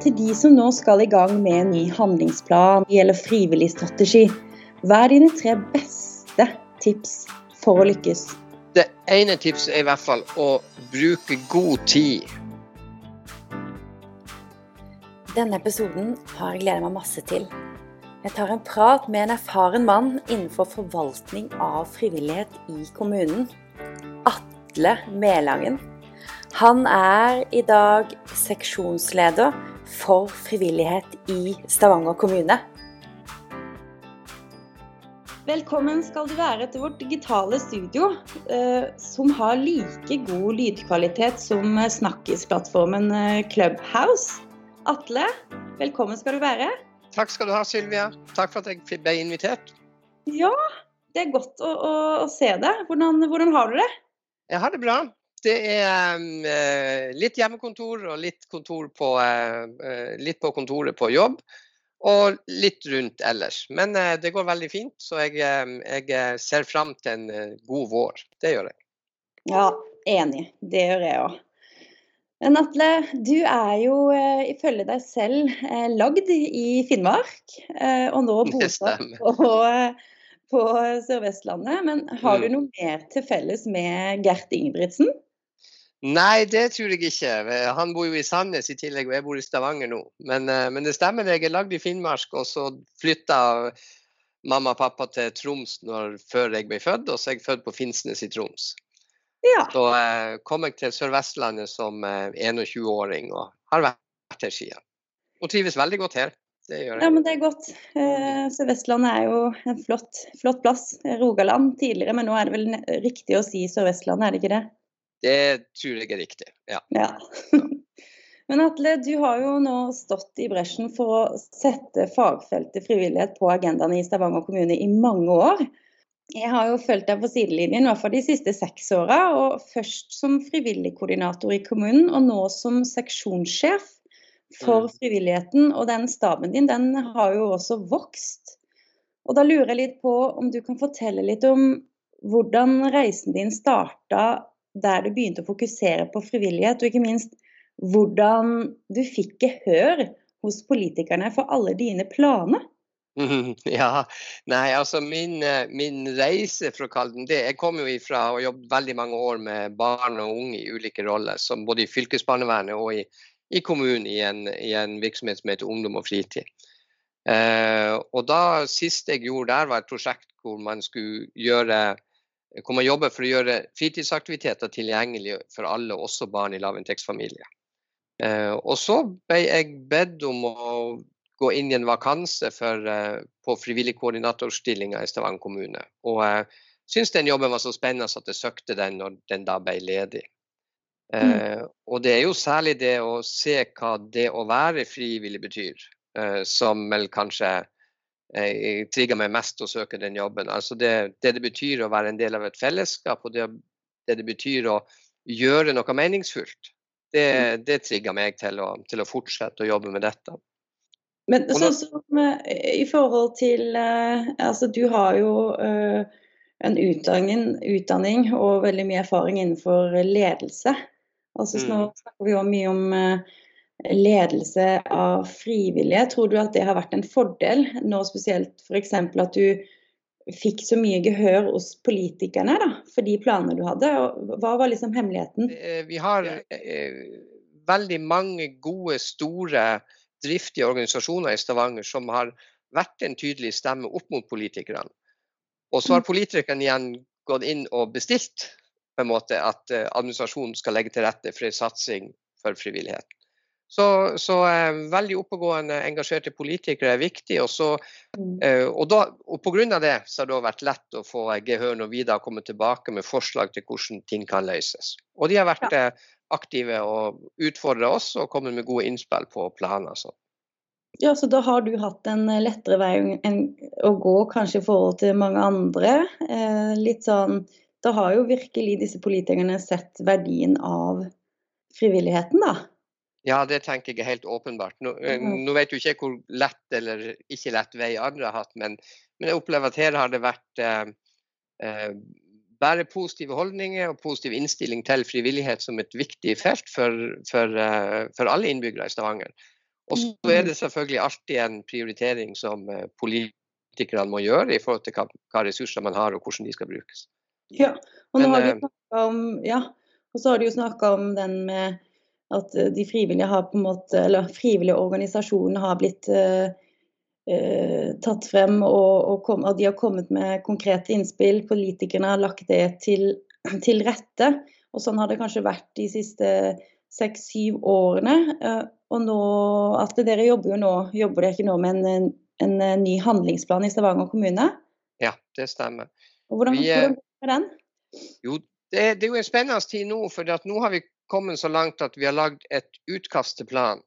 til de som nå skal i gang med en ny handlingsplan eller frivillig strategi. Hva er dine tre beste tips for å lykkes? Det ene tipset er i hvert fall å bruke god tid. Denne episoden har jeg gledet meg masse til. Jeg tar en prat med en erfaren mann innenfor forvaltning av frivillighet i kommunen. Atle Melangen. Han er i dag seksjonsleder for frivillighet i Stavanger kommune. Velkommen skal du være til vårt digitale studio, eh, som har like god lydkvalitet som snakkisplattformen eh, Clubhouse. Atle, velkommen skal du være. Takk skal du ha, Sylvia. Takk for at jeg ble invitert. Ja, det er godt å, å, å se deg. Hvordan, hvordan, har du det? Jeg har det bra. Det er uh, litt hjemmekontor og litt, på, uh, litt, på, kontoret på jobb. Og litt rundt ellers. Men det går veldig fint, så jeg, jeg ser fram til en god vår. Det gjør jeg. Ja, enig. Det gjør jeg òg. Men Atle, du er jo eh, ifølge deg selv eh, lagd i Finnmark, eh, og nå bosatt på, på Sør-Vestlandet. Men har du mm. noe mer til felles med Gert Ingebrigtsen? Nei, det tror jeg ikke. Han bor jo i Sandnes i tillegg, og jeg bor i Stavanger nå. Men, men det stemmer, jeg er lagd i Finnmark, og så flytta mamma og pappa til Troms når, før jeg ble født, og så er jeg født på Finnsnes i Troms. Ja. Så eh, kom jeg til Sør-Vestlandet som eh, 21-åring og har vært her siden. Og trives veldig godt her. Det gjør jeg. Ja, men det er godt. Eh, Sør-Vestlandet er jo en flott, flott, plass. Rogaland tidligere, men nå er det vel riktig å si Sør-Vestlandet, er det ikke det? Det tror jeg er riktig, ja. ja. Men Atle, du har jo nå stått i bresjen for å sette fagfeltet frivillighet på agendaen i Stavanger kommune i mange år. Jeg har jo fulgt deg på sidelinjen for de siste seks åra. Og først som frivilligkoordinator i kommunen, og nå som seksjonssjef for mm. frivilligheten. Og den staben din, den har jo også vokst. Og da lurer jeg litt på om du kan fortelle litt om hvordan reisen din starta der du begynte å fokusere på frivillighet, og ikke minst hvordan du fikk gehør hos politikerne for alle dine planer? Ja, nei altså min, eh, min, reise, kalle den det Jeg kom jo ifra og jobbet veldig mange år med barn og unge i ulike roller, både i fylkesbarnevernet og i, i kommunen i en, i en, virksomhet som heter Ungdom og fritid. Eh, og da siste jeg gjorde der, var et prosjekt hvor man skulle gjøre hvor man jobber for å gjøre fritidsaktiviteter tilgjengelig for alle, også barn i lavinntektsfamilier. Eh, og så ble jeg bedt om å gå inn i en vakanse for, uh, på frivillig koordinatorstillinga i Stavanger kommune. Og jeg uh, syns den jobben var så spennende at jeg søkte den når den da ble ledig. Mm. Eh, Og det er jo særlig det å se hva det å være frivillig betyr, eh, som vel kanskje trigger meg mest å søke den jobben. Altså det, det, det betyr å være en del av et fellesskap, og det det, det betyr å gjøre noe meningsfullt. Det, mm. det trigger meg til å, til å fortsette å jobbe med dette. Men sånn som eh, i forhold til eh, Altså, du har jo uh, en utdanning, utdanning, og veldig mye erfaring innenfor ledelse. Altså, mm. Nå snakker vi jo mye om uh, ledelse av frivillige. Tror du at det har vært en fordel, nå spesielt f.eks. at du fikk så mye gehør hos politikerne da, for de planene du hadde? Hva var liksom hemmeligheten? Vi har eh, veldig mange gode, store driftige organisasjoner i Stavanger som har vært en tydelig stemme opp mot politikerne. Og så har mm. politikerne igjen gått inn og bestilt på en måte at eh, administrasjonen skal legge til rette for en satsing for frivilligheten. Så, så eh, veldig oppegående, engasjerte politikere er viktig. Og, så, mm. eh, og, da, og pga. det så har det vært lett å få gehør når vi da kommer tilbake med forslag til hvordan ting kan løses. Og de har vært ja. Eh, aktive og utfordra oss og kommet med gode innspill på planer. Så. Ja, så da har du hatt en lettere vei enn å gå kanskje i forhold til mange andre. Eh, litt sånn, Da har jo virkelig disse politikerne sett verdien av frivilligheten, da. Ja, det tenker jeg er helt åpenbart. Nå, mm. nå vet jo ikke hvor lett eller ikke lett vei andre har hatt, men, men jeg opplever at her har det vært eh, eh bare positive holdninger og positiv innstilling til frivillighet som et viktig felt for, for, eh, for alle innbyggere i Stavanger. Og så er det selvfølgelig alltid en prioritering som politikerne må gjøre i forhold til hva, hva ressurser man har og hvordan de skal brukes. Ja, og nå har vi om, ja, og så har de jo snakka om den med at de frivillige har på en måte, eller frivillige organisasjonene har blitt uh, uh, tatt frem, og, og, kom, og, de har kommet med konkrete innspill. Politikerne har lagt det til, til rette. Og sånn har det kanskje vært de siste seks-syv årene. Uh, og nå, at dere jobber jo nå, jobber dere ikke nå med en, en, en ny handlingsplan i Stavanger kommune? Ja, det stemmer. Og hvordan, Vi, hvordan går den? Jo, det, det, er jo en spennende tid nå, for nå har vi kommet så langt at vi har lagd et utkast til plan.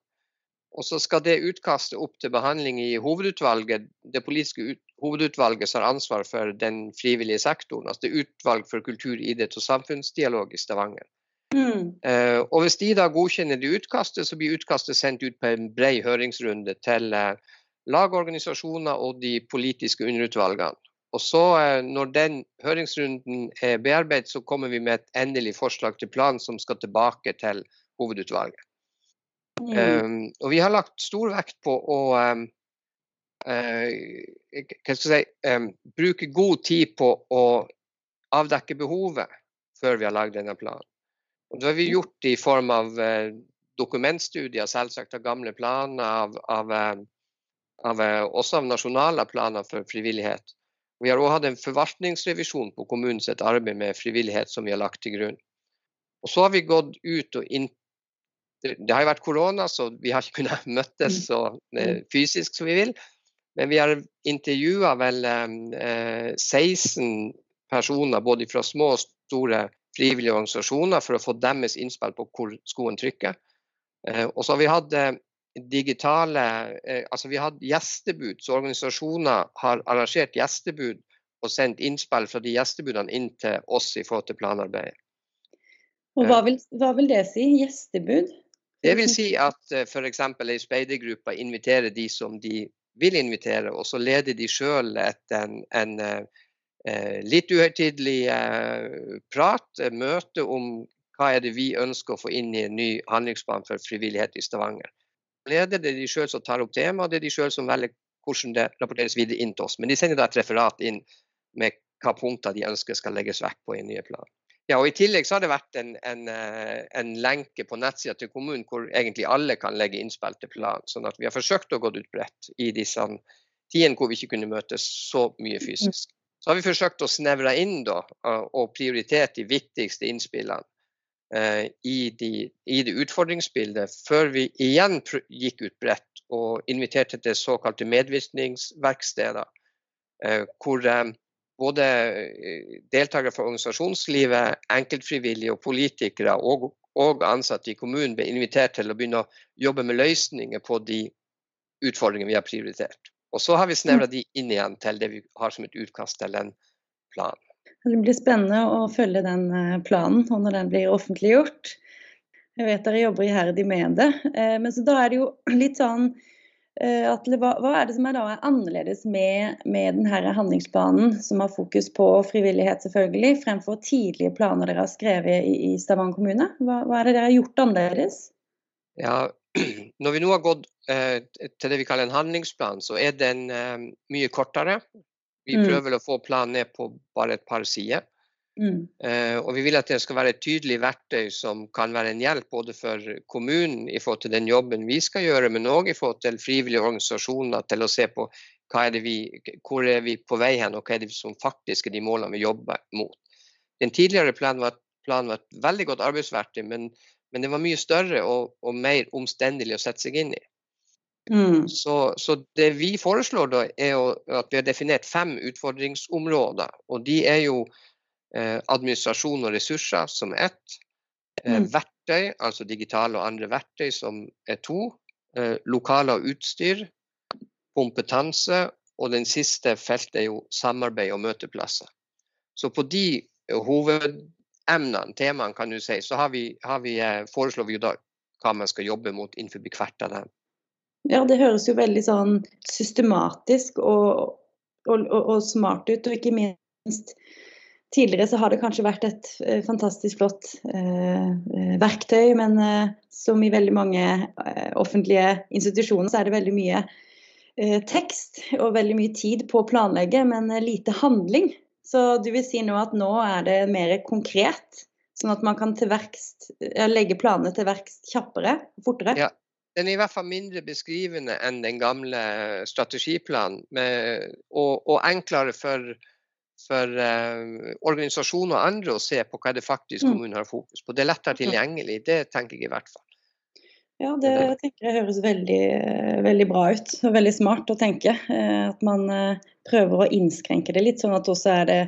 Og så skal det utkastet opp til behandling i hovedutvalget, det politiske ut, hovedutvalget som har ansvar for den frivillige sektoren. Altså det utvalg for kultur, idrett og samfunnsdialog i Stavanger. Mm. Uh, og hvis de da godkjenner det utkastet, så blir utkastet sendt ut på en bred høringsrunde til uh, lagorganisasjoner og de politiske underutvalgene. Og så eh, Når den høringsrunden er bearbeidet, så kommer vi med et endelig forslag til plan som skal tilbake til hovedutvalget. Mm. Um, og Vi har lagt stor vekt på å um, uh, si, um, bruke god tid på å avdekke behovet før vi har lagd denne planen. Og Det har vi gjort i form av uh, dokumentstudier, selvsagt av gamle planer, av, av, av, også av nasjonale planer for frivillighet. Vi har òg hatt en forvaltningsrevisjon på kommunens arbeid med frivillighet som vi har lagt til grunn. Og så har vi gått ut og inn Det har jo vært korona, så vi har ikke kunnet møttes så, eh, fysisk som vi vil. Men vi har intervjua vel eh, 16 personer, både fra små og store frivillige organisasjoner, for å få deres innspill på hvor skoen trykker. Eh, og så har vi hatt eh, digitale eh, Altså vi hadde gjestebud, så organisasjoner har arrangert gjestebud og sendt innspill fra de gjestebudene inn til oss i forhold til planarbeidet. Og hva vil, hva vil det si, gjestebud? Det vil si at uh, f.eks. ei speidergruppe inviterer de som de vil invitere, og så leder de sjøl en, en en litt uhøytidelig uh, prat, møte om hva er det vi ønsker å få inn i en ny handlingsplan for frivillighet i Stavanger leder, det er de sjøl som tar opp temaet, det er de sjøl som velger hvordan det rapporteres videre inn til oss. Men de sender da et referat inn med hva punkter de ønsker skal legges vekk på i nye plan. Ja, og I tillegg så har det vært en, en, eh, en lenke på nettsida til kommunen hvor egentlig alle kan legge innspill til plan. Sånn at vi har forsøkt å gå ut bredt i disse tidene hvor vi ikke kunne møtes så mye fysisk. Så har vi forsøkt å snevre inn da, og prioritere de viktigste innspillene i, de, i, det utfordringsbildet, før vi igjen gikk ut bredt og inviterte til såkalte medvirkningsverksteder. Eh, hvor eh, både deltakere fra organisasjonslivet, enkeltfrivillige og politikere og, og ansatte i kommunen ble invitert til å begynne å jobbe med løsninger på de utfordringene vi har prioritert. Og så har vi snevra de inn igjen til det vi har som et utkast til en plan. Det blir spennende å følge den eh, planen og når den blir offentliggjort. Jeg vet dere jobber iherdig med det. Eh, men så da er det jo litt sånn eh, Atle, hva, er det som er da annerledes med, med denne handlingsplanen, som har fokus på frivillighet, selvfølgelig, fremfor tidlige planer dere har skrevet i, i Stavanger kommune? Hva, hva, er det dere har gjort annerledes? Ja, Når vi nå har gått eh, til det vi kaller en handlingsplan, så er den eh, mye kortere. Vi mm. prøver å få planen ned på bare et par sider. Mm. Uh, og vi vil at det skal være et tydelig verktøy som kan være en hjelp både for kommunen i forhold til den jobben vi skal gjøre, men òg i forhold til frivillige organisasjoner til å se på er vi, hvor er vi på vei hen, og hva er det som faktisk er de målene vi jobber mot. Den tidligere planen var, planen var et veldig godt arbeidsverktøy, men, men det var mye større og, og mer omstendelig å sette seg inn i. Mm. Så, så, det vi foreslår da, er jo at vi har definert fem utfordringsområder. Og de er jo eh, administrasjon og ressurser som ett. Eh, mm. Verktøy, altså digitale og andre verktøy som er to. Eh, lokaler og utstyr. Kompetanse. Og den siste feltet er jo samarbeid og møteplasser. Så på de hovedemnene, temaene, kan du si, så har vi, har vi, eh, foreslår vi jo da hva man skal jobbe mot innenfor hvert av dem. Ja, det høres jo veldig sånn systematisk og, og, og, og smart ut. Og ikke minst tidligere så har det kanskje vært et uh, fantastisk flott eh, verktøy, men som i veldig mange offentlige institusjoner så er det veldig mye tekst og veldig mye tid på å planlegge, men lite handling. Så du vil si nå at nå er det mer konkret? Sånn at man kan verks, legge planene til verks kjappere og fortere? Ja, den er i hvert fall mindre beskrivende enn den gamle strategiplanen. Med, og, og, enklere for, for uh, organisasjoner og andre å se på hva det faktisk mm. kommunen har fokus på. Det er lettere tilgjengelig, det tenker jeg i hvert fall. Ja, det tenker jeg høres veldig, veldig bra ut. Veldig smart å tenke. Eh, at man eh, prøver å innskrenke det litt, sånn at også er det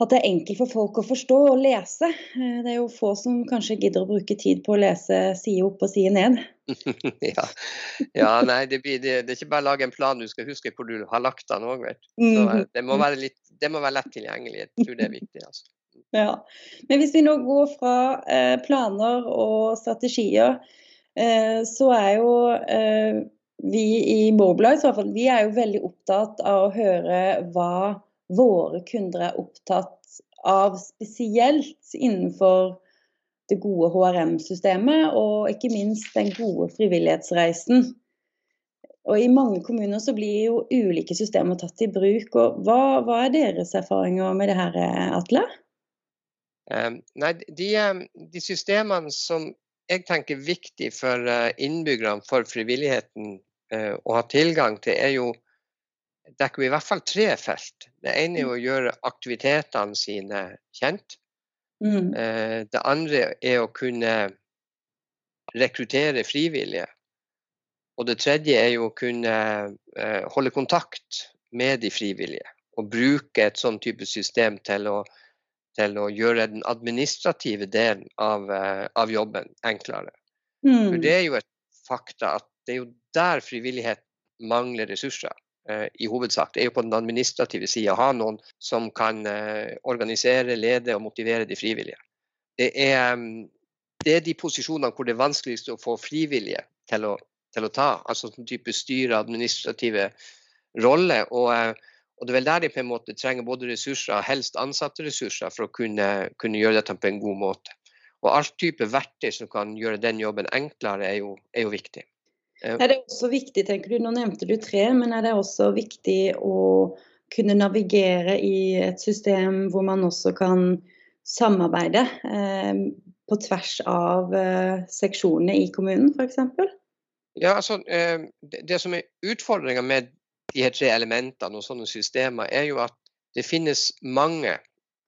at det er enkelt for folk å forstå og lese. Eh, det er jo få som kanskje gidder å bruke tid på å lese side opp og side ned. ja. ja. nei, det, blir, det, det, er ikke bare å lage en plan, du skal huske hvor du har lagt den òg, vet. Så mhm. det må, være litt, det må være lett tilgjengelig. Jeg tror det er viktig. altså. Ja. Men hvis vi nå går fra eh, planer og strategier, eh, så er jo eh, vi i Mobilize vi er jo veldig opptatt av å høre hva våre kunder er opptatt av spesielt innenfor det gode HRM-systemet, og ikke minst den gode frivillighetsreisen. Og I mange kommuner så blir jo ulike systemer tatt i bruk. og Hva, hva er deres erfaringer med det her, Atle? Um, nei, de, de, systemene som jeg tenker er viktig for eh, innbyggerne, for frivilligheten, uh, å ha tilgang til, er jo dekker vi i hvert fall tre felt. Det ene er mm. å gjøre aktivitetene sine kjent. Mm. Eh, det andre er å kunne rekruttere frivillige. Og det tredje er jo å kunne eh, holde kontakt med de frivillige. Og bruke et sånn type system til å, til å gjøre den administrative delen av, eh, av jobben enklere. Mm. For det er jo et fakta at det er jo der frivillighet mangler ressurser. Eh, i hovedsak. Det er jo på den administrative sida. Ha noen som kan eh, organisere, lede og motivere de frivillige. Det er, mm, det er de posisjonene hvor det er vanskeligst å få frivillige til å, til å ta. Altså sånn type styre, administrative roller. Og, eh, og, det er vel der de på en måte trenger både ressurser, helst ansatte ressurser, for å kunne, kunne gjøre dette på en god måte. Og all type verktøy som kan gjøre den jobben enklere, er jo, er jo viktig. Er det også viktig, tenker du, nå nevnte du tre, men er det også viktig å kunne navigere i et system hvor man også kan samarbeide eh, på tvers av eh, seksjonene i kommunen, f.eks.? Ja, altså, eh, det, det, som er utfordringa med de her tre elementene og sånne systemer, er jo at det finnes mange,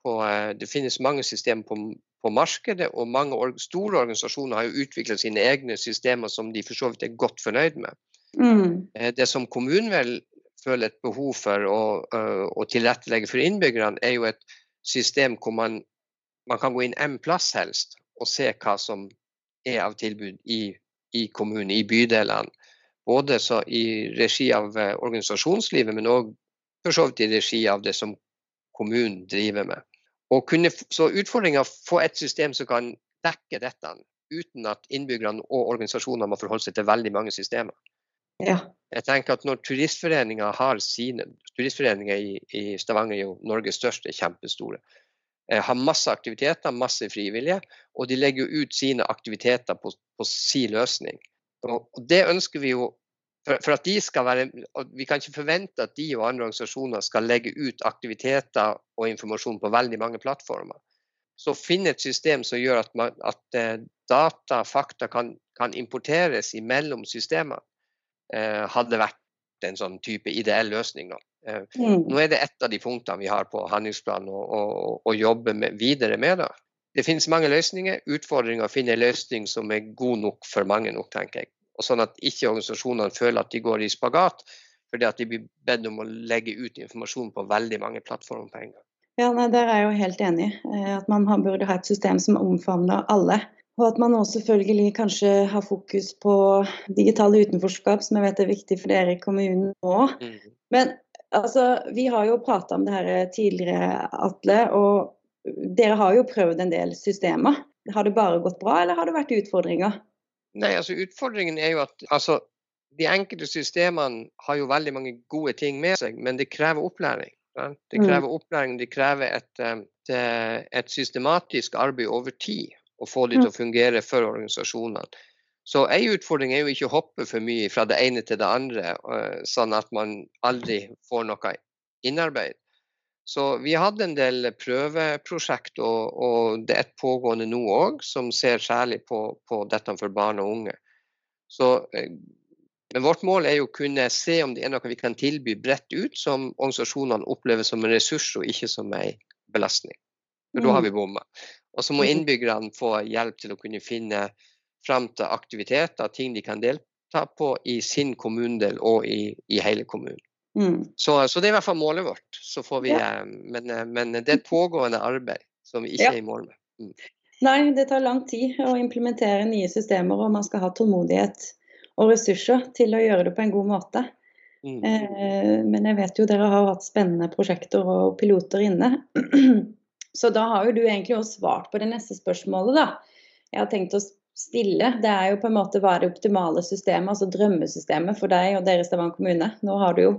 på, eh, det finnes mange systemer på, på markedet, og mange store organisasjoner har jo utvikla sine egne systemer som de for så vidt er godt fornøyd med. Mm. Eh, det som kommunen vel føler et behov for å, eh, å tilrettelegge for innbyggerne, er jo et system hvor man, man kan gå inn én plass helst og se hva som er av tilbud i, i kommunen, i bydelene. Både i regi av eh, organisasjonslivet, men òg for så vidt i regi av det som kommunen driver med. Kunne, så utfordringa få et system som kan dekke dette, uten at innbyggerne og organisasjonene må forholde seg til veldig mange systemer. Ja. Jeg tenker at når turistforeninger har sine Turistforeninger i, i Stavanger er jo Norges største, kjempestore. Eh, har masse aktiviteter, masse frivillige, og de legger jo ut sine aktiviteter på, på sin løsning. Og det ønsker vi jo for, for, at de skal være, Vi kan ikke forvente at de og andre organisasjoner skal legge ut aktiviteter og informasjon på veldig mange plattformer. Så finne et system som gjør at, man, at eh, data, fakta kan, kan importeres mellom systemer, eh, hadde vært en sånn type ideell løsning. Nå. Eh, mm. nå er det ett av de punktene vi har på handlingsplanen å jobbe med, videre med. Da. Det finnes mange løsninger. Utfordringa å finne en løsning som er god nok for mange nok, tenker jeg og sånn at ikke organisasjonene føler at de går i spagat fordi at de blir bedt om å legge ut informasjon på veldig mange plattformer på en gang. Ja, nei, Der er jeg jo helt enig. Eh, at man burde ha et system som omfavner alle. Og at man også selvfølgelig kanskje har fokus på digitale utenforskap, som jeg vet er viktig for dere i kommunen nå. Mm. Men altså, vi har jo prata om det her tidligere, Atle. Og dere har jo prøvd en del systemer. Har det bare gått bra, eller har det vært utfordringer? Nei, altså Utfordringen er jo at altså, de enkelte systemene har jo veldig mange gode ting med seg, men det krever opplæring. Det mm. krever opplæring, det krever et, et, et systematisk arbeid over tid å få det til å fungere for organisasjonene. Så en utfordring er jo ikke å hoppe for mye fra det ene til det andre, sånn at man aldri får noe innarbeid. Så vi hadde en del prøveprosjekt, og, og det er et pågående nå òg, som ser særlig på, på, dette for barn og unge. Så, eh, men vårt mål er jo å kunne se om det er noe vi kan tilby bredt ut, som organisasjonene opplever som en ressurs og ikke som en belastning. For da har mm. vi bomma. Og så må mm. innbyggerne få hjelp til å kunne finne fram til aktiviteter, ting de kan delta på i sin kommunedel og i, i hele kommunen. Mm. Så, så, det er i hvert fall målet vårt. Vi, ja. Eh, men, eh, men, det er et pågående arbeid som vi ikke ja. er i mål med. Mm. Nei, det tar lang tid å implementere nye systemer, og man skal ha tålmodighet og ressurser til å gjøre det på en god måte. Mm. Eh, men jeg vet jo dere har hatt spennende prosjekter og piloter inne. Så da har jo du egentlig også svart på det neste spørsmålet, da. Jeg har tenkt å stille. Det er jo på en måte hva er det optimale systemet, altså drømmesystemet for deg og dere Stavanger kommune. Nå har du jo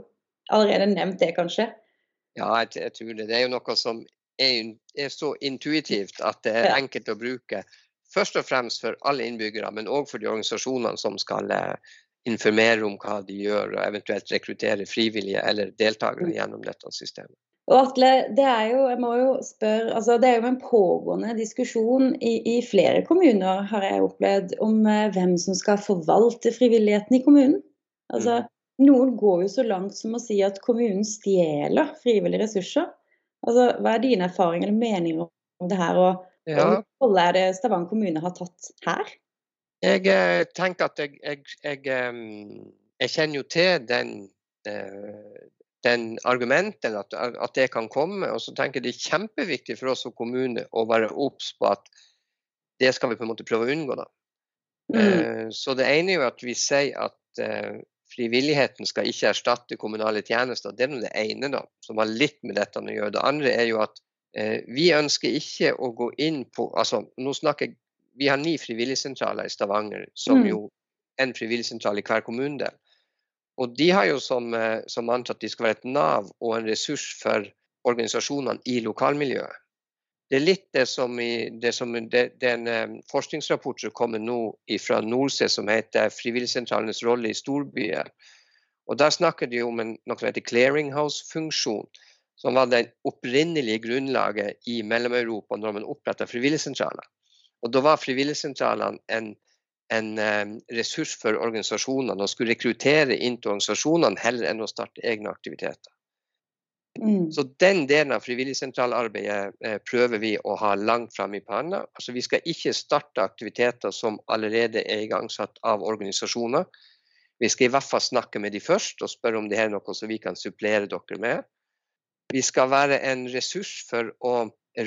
allerede nevnt det, kanskje? Ja, jeg, jeg, tror det. Det er jo noe som er, er så intuitivt at det er enkelt å bruke. Først og fremst for alle innbyggere, men òg for de organisasjonene som skal eh, informere om hva de gjør, og eventuelt rekruttere frivillige eller deltakere mm. gjennom dette systemet. Og Atle, det er jo, jeg må jo spørre, altså det er jo en pågående diskusjon i, i flere kommuner, har jeg opplevd, om eh, hvem som skal forvalte frivilligheten i kommunen. Altså. Noen går jo så langt som å si at kommunen stjeler frivillige ressurser. Altså, hva er dine erfaringer eller meninger om det her, og ja. hvilken er det Stavanger kommune har tatt her? Jeg eh, tenker at jeg, jeg, jeg, jeg, kjenner jo til den, eh, den argumenten, at, at, det kan komme. Og så tenker jeg det er kjempeviktig for oss som kommune å være obs på at det skal vi på en måte prøve å unngå. da. Mm. Eh, så det ene er jo at vi sier at frivilligheten skal ikke erstatte kommunale tjenester. Det er det ene da, som har litt med dette å gjøre. Det andre er jo at eh, vi ønsker ikke å gå inn på altså nå snakker jeg, Vi har ni frivilligsentraler i Stavanger, som mm. jo en frivilligsentral i hver kommunedel. Og de har jo som, eh, som antatt de skal være et nav og en ressurs for organisasjonene i lokalmiljøet. Det er litt det som, i, det som det, det er um, forskningsrapport som kommer nå fra NORSE som heter 'Frivilligsentralenes rolle i storbyer'. Og Der snakker de om en, noe som heter clearinghouse-funksjon, som var det opprinnelige grunnlaget i Mellom-Europa når man oppretta frivilligsentraler. Og Da var frivilligsentralene en, en um, ressurs for organisasjonene og skulle rekruttere inn til organisasjonene heller enn å starte egne aktiviteter. Mm. Så den delen av frivilligsentralarbeidet eh, prøver vi å ha langt frem i panna. Altså, vi skal ikke starte aktiviteter som allerede er igangsatt av organisasjoner. Vi skal i hvert fall snakke med de først og spørre om det er noe som vi kan supplere dere med. Vi skal være en ressurs for å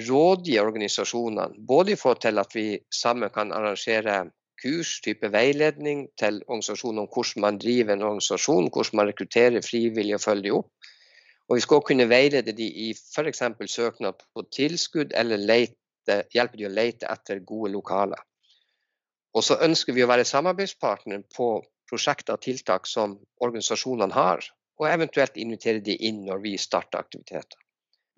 rådgi organisasjonene, både i forhold til at vi sammen kan arrangere kurs, type veiledning til organisasjoner om hvordan man driver en organisasjon, hvordan man rekrutterer frivillige og følger dem opp og vi skal også kunne veilede de i f.eks. søknad på tilskudd, eller lete, hjelpe de å lete etter gode lokaler. Og så ønsker vi å være samarbeidspartner på prosjekter og tiltak som organisasjonene har, og eventuelt invitere de inn når vi starter aktiviteter.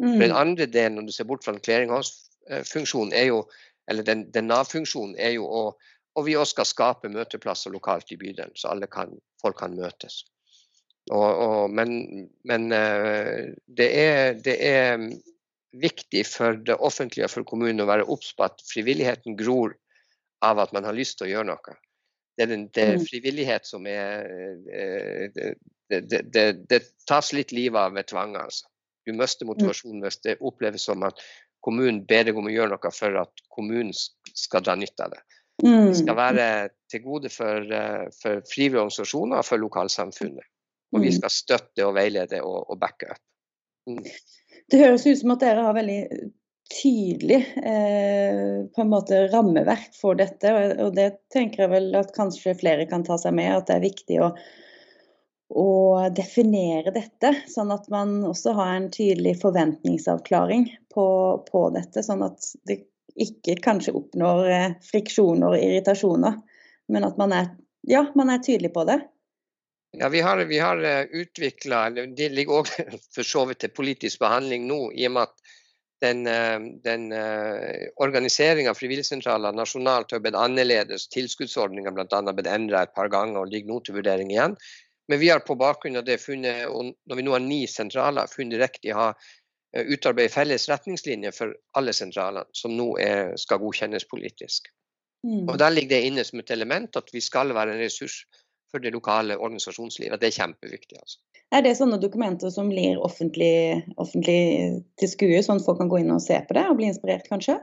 Mm. Den andre delen, når du ser bort fra den clearinghouse-funksjonen, er jo, eller den, den Nav-funksjonen, er jo å og vi også skal skape møteplasser lokalt i bydelen, så alle kan, folk kan møtes. Og, og, men, men eh, det, er, det, er, viktig for det offentlige og for kommunen å være obs på at frivilligheten gror av at man har lyst til å gjøre noe. Det er, den, det er mm. frivillighet som er eh, det, det, det, tas litt livet av ved tvang. Altså. Du mister mm. motivasjonen hvis det oppleves som at kommunen ber deg om å gjøre noe for at kommunen skal dra nytte av det. Det skal mm. være til gode for, eh, for frivillige organisasjoner og for lokalsamfunnet. Og vi mm. skal støtte og veilede og, og backe opp. Mm. Det høres ut som at dere har veldig tydelig eh, på en måte rammeverk for dette. Og det tenker jeg vel at kanskje flere kan ta seg med, at det er viktig å, å definere dette. Sånn at man også har en tydelig forventningsavklaring på, på dette. Sånn at det ikke kanskje oppnår eh, friksjoner og irritasjoner, men at man er, ja, man er tydelig på det. Ja, Vi har, vi har utvikla Det ligger òg for så vidt til politisk behandling nå, i og med at den, den uh, organiseringa av frivilligsentraler nasjonalt har blitt annerledes. Tilskuddsordninga bl.a. blitt endra et par ganger og ligger nå til vurdering igjen. Men vi har på bakgrunn av det funnet, og når vi nå har ni sentraler, funnet riktig å eh, utarbeide felles retningslinjer for alle sentralene, som nå er, skal godkjennes politisk. Mm. Og Der ligger det inne som et element at vi skal være en ressurs for det lokale organisasjonslivet. Det er kjempeviktig. altså. Er det sånne dokumenter som blir offentlig, offentlig til skue, sånn at folk kan gå inn og se på det og bli inspirert, kanskje?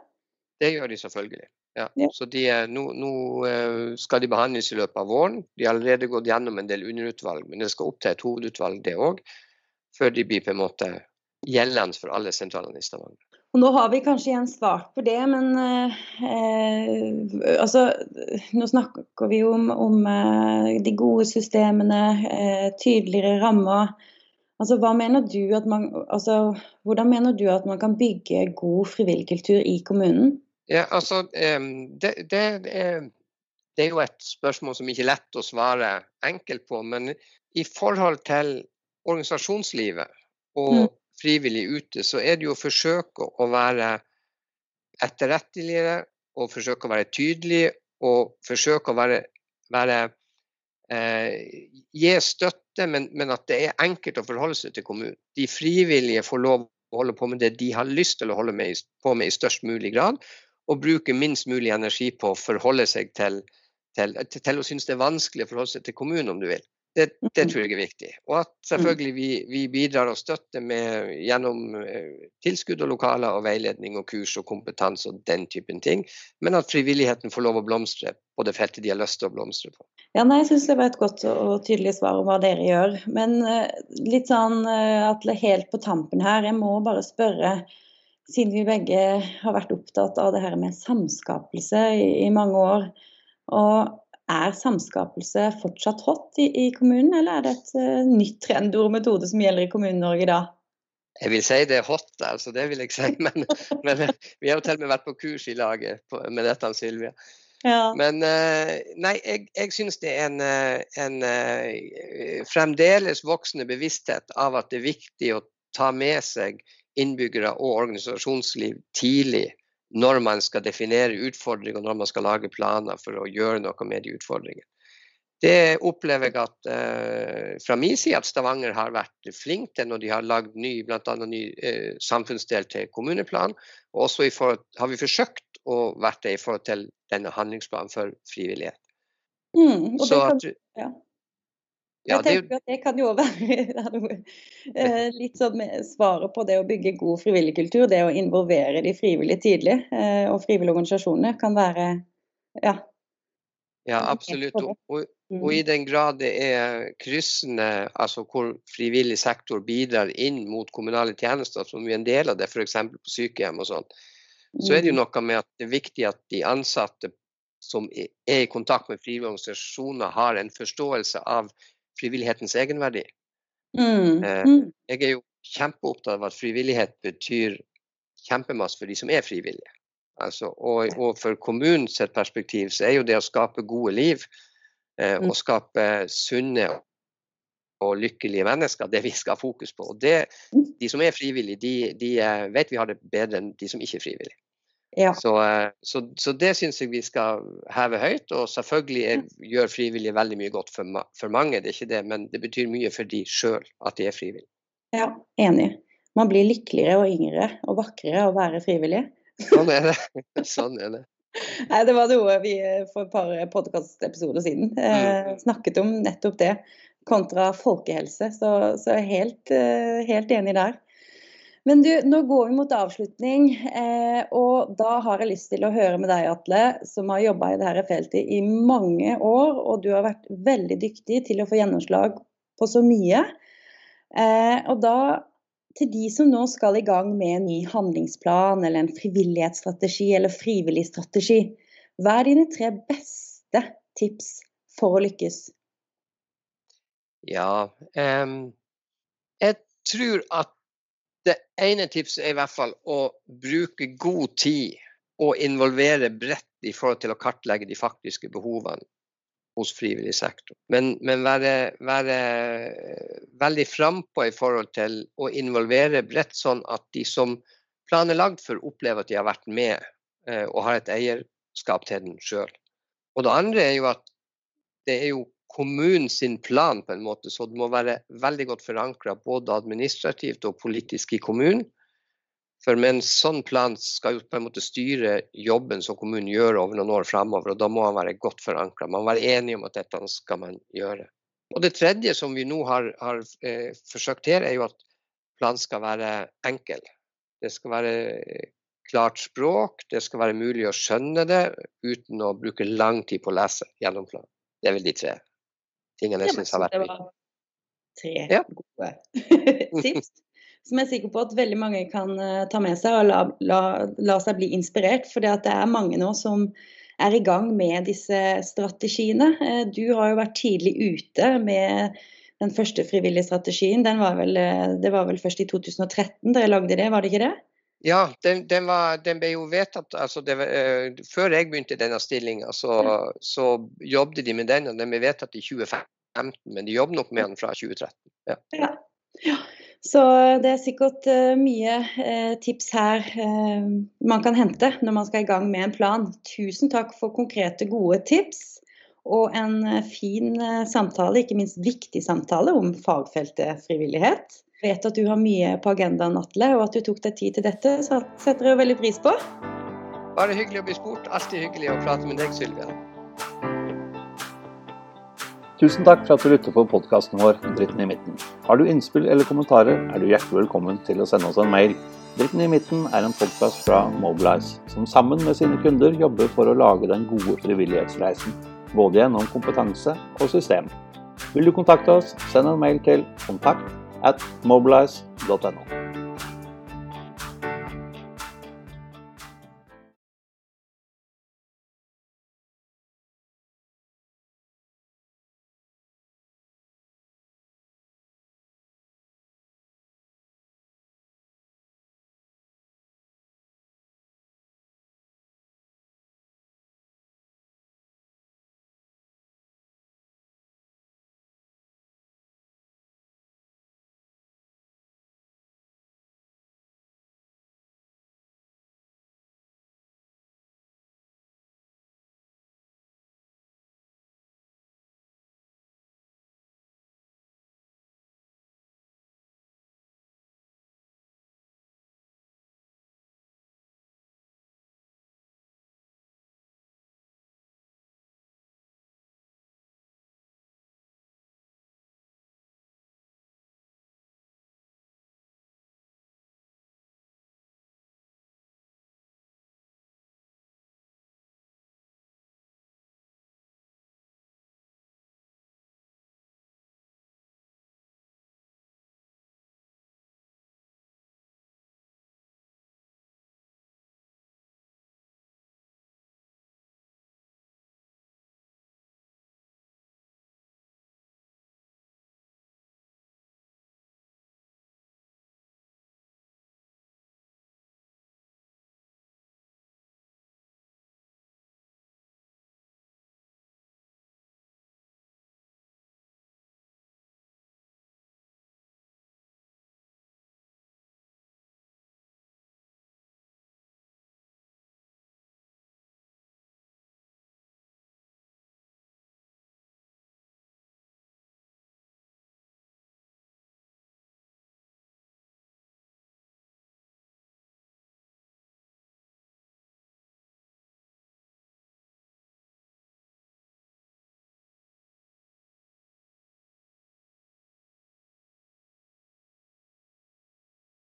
Det gjør de selvfølgelig. Ja. Ja. Så de, nå, nå, eh, skal de behandles i løpet av våren. De har allerede gått gjennom en del underutvalg, men det skal opp til et hovedutvalg, det òg. Før de blir på en måte gjeldende for alle sentralene i Stavanger. Og nå har vi kanskje igjen svart på det, men eh, altså, nå snakker vi jo om, om eh, de gode systemene, eh, tydeligere rammer. Altså, mener man, altså, hvordan mener du at man kan bygge god frivillig kultur i kommunen? Ja, altså, det, det, det, er jo et spørsmål som ikke er lett å svare enkelt på. Men i forhold til organisasjonslivet og mm. Frivillig ute, så er det jo å forsøke å være etterretteligere og forsøke å være tydelig og forsøke å være, være eh, Gi støtte, men, men, at det er enkelt å forholde seg til kommunen. De frivillige får lov å holde på med det de har lyst til å holde med, på med i størst mulig grad og bruke minst mulig energi på å forholde seg til, til, til å synes det er vanskelig å forholde seg til kommunen, om du vil. Det, det, mm. tror jeg er viktig. Og at selvfølgelig vi, vi bidrar og støtter med, gjennom eh, tilskudd og lokaler og veiledning og kurs og kompetanse og den typen ting. Men at frivilligheten får lov å blomstre på det feltet de har lyst til å blomstre på. Ja, nei, Jeg syns det var et godt og tydelig svar om hva dere gjør. Men uh, litt sånn Atle, at helt på tampen her, jeg må bare spørre siden vi begge har vært opptatt av det her med samskapelse i, i mange år. Og er samskapelse fortsatt hot i, i kommunen, eller er det et uh, nytt trendord og metode som gjelder i Kommune-Norge da? Jeg vil si det er hot, altså, det vil jeg si. Men, men vi har jo til og med vært på kurs i laget på, med dette, Sylvia. Ja. Men uh, nei, jeg, jeg syns det er en, eh, en fremdeles voksende bevissthet av at det er viktig å ta med seg innbyggere og organisasjonsliv tidlig når man skal definere utfordringer og når man skal lage planer for å gjøre noe med de utfordringene. Det opplever jeg at eh, fra min side at Stavanger har vært flink til når de har lagd ny, bl.a. ny eh, samfunnsdel til kommuneplan. Og også forhold, har vi forsøkt å være det i forhold til denne handlingsplanen for frivillighet. Mm, og det kan, ja. Ja, jeg tenker at Det kan jo være eh, litt sånn svaret på det å bygge god frivillig kultur. Det å involvere de frivillige tidlig, eh, og frivillige organisasjoner kan være ja. Ja, absolutt. Og, og, mm. i den grad det er kryssende, altså hvor frivillig sektor bidrar inn mot kommunale tjenester, som vi er en del av det, f.eks. på sykehjem og sånn, så er det jo mm. noe med at det er viktig at de ansatte som er i kontakt med frivillige organisasjoner, har en forståelse av frivillighetens egenverdi. Mm. Eh, mm. Jeg er jo kjempeopptatt av at frivillighet betyr kjempemasse for de som er frivillige. Altså, og, og, for kommunens perspektiv så er jo det å skape gode liv eh, mm. og skape sunne og lykkelige mennesker det vi skal ha fokus på. Og det, mm. De som er frivillige, de, de eh, vet vi har det bedre enn de som ikke er frivillige. Ja. Så, eh, så, så, det syns jeg vi skal heve høyt. Og selvfølgelig er, gjør frivillige veldig mye godt for, for, mange, det er ikke det, men det betyr mye for de sjøl at de er frivillige. Ja, enig. Man blir lykkeligere og yngre og vakrere av å være frivillig. Sånn er det. Sånn er det. Nei, Det var noe vi for et par podkastepisoder siden eh, mm. snakket om, nettopp det. Kontra folkehelse. Så, så helt, eh, helt enig der. Men du, nå går vi mot avslutning, eh, og da har jeg lyst til å høre med deg, Atle, som har jobba i dette feltet i mange år, og du har vært veldig dyktig til å få gjennomslag på så mye. Eh, og da, til de som nå skal i gang med en ny handlingsplan eller en frivillighetsstrategi eller frivillig strategi, hva er dine tre beste tips for å lykkes? Ja, um, jeg tror at det ene tipset er i hvert fall å bruke god tid og involvere bredt i forhold til å kartlegge de faktiske behovene hos frivillig sektor. Men, men være, være, veldig frampå i forhold til å involvere bredt, sånn at de som planen er for, opplever at de har vært med eh, og har et eierskap til den sjøl. Og det andre er jo at det er jo kommunen sin plan, på en måte, så det må være veldig godt forankra både administrativt og politisk i kommunen. For med en sånn plan skal jo på en måte styre jobben som kommunen gjør over noen år fremover, og da må han være godt forankra. Man må være enig om at dette skal man gjøre. Og Det tredje som vi nå har, har eh, forsøkt her, er jo at planen skal være enkel. Det skal være klart språk, det skal være mulig å skjønne det uten å bruke lang tid på å lese gjennom planen. Det er vel de tre tingene jeg syns har vært viktige. Tre ja. gode tips som jeg er sikker på at veldig mange kan uh, ta med seg og la, la, la seg bli inspirert. For det er mange nå som er i gang med disse strategiene. Uh, du har jo vært tidlig ute med den første frivillige strategien. Var vel, uh, det var vel først i 2013 dere lagde det, var det ikke det? Ja, den, den, var, den ble jo vedtatt altså det, Før jeg begynte i denne stillinga, så, så, jobbet de med den, og den ble vedtatt i 2015. Men de jobber nok med den fra 2013. Ja. ja. ja. Så det er sikkert uh, mye uh, tips her uh, man kan hente når man skal i gang med en plan. Tusen takk for konkrete, gode tips. Og en fin samtale, ikke minst viktig samtale, om fagfeltet frivillighet. Vet at du har mye på agendaen, Atle, og at du tok deg tid til dette, så setter jeg veldig pris på. Bare hyggelig å bli spurt. Alltid hyggelig å prate med deg, Sylvia. Tusen takk for at du lytter på podkasten vår Dritten i midten. Har du innspill eller kommentarer, er du hjertelig velkommen til å sende oss en mail. Dritten i midten er en podkast fra Mobilize, som sammen med sine kunder jobber for å lage den gode frivillighetsreisen. Både gjennom kompetanse og system. Vil du kontakte oss, send en mail til kontakt at mobilize.no.